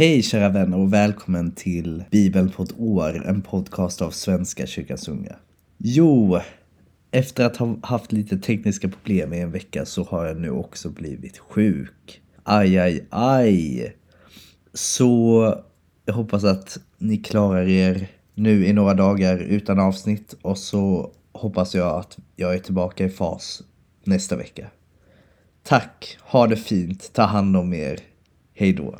Hej kära vänner och välkommen till Bibeln på ett år, en podcast av Svenska kyrkans unga. Jo, efter att ha haft lite tekniska problem i en vecka så har jag nu också blivit sjuk. Aj, aj, aj. Så jag hoppas att ni klarar er nu i några dagar utan avsnitt och så hoppas jag att jag är tillbaka i fas nästa vecka. Tack, ha det fint, ta hand om er, hej då.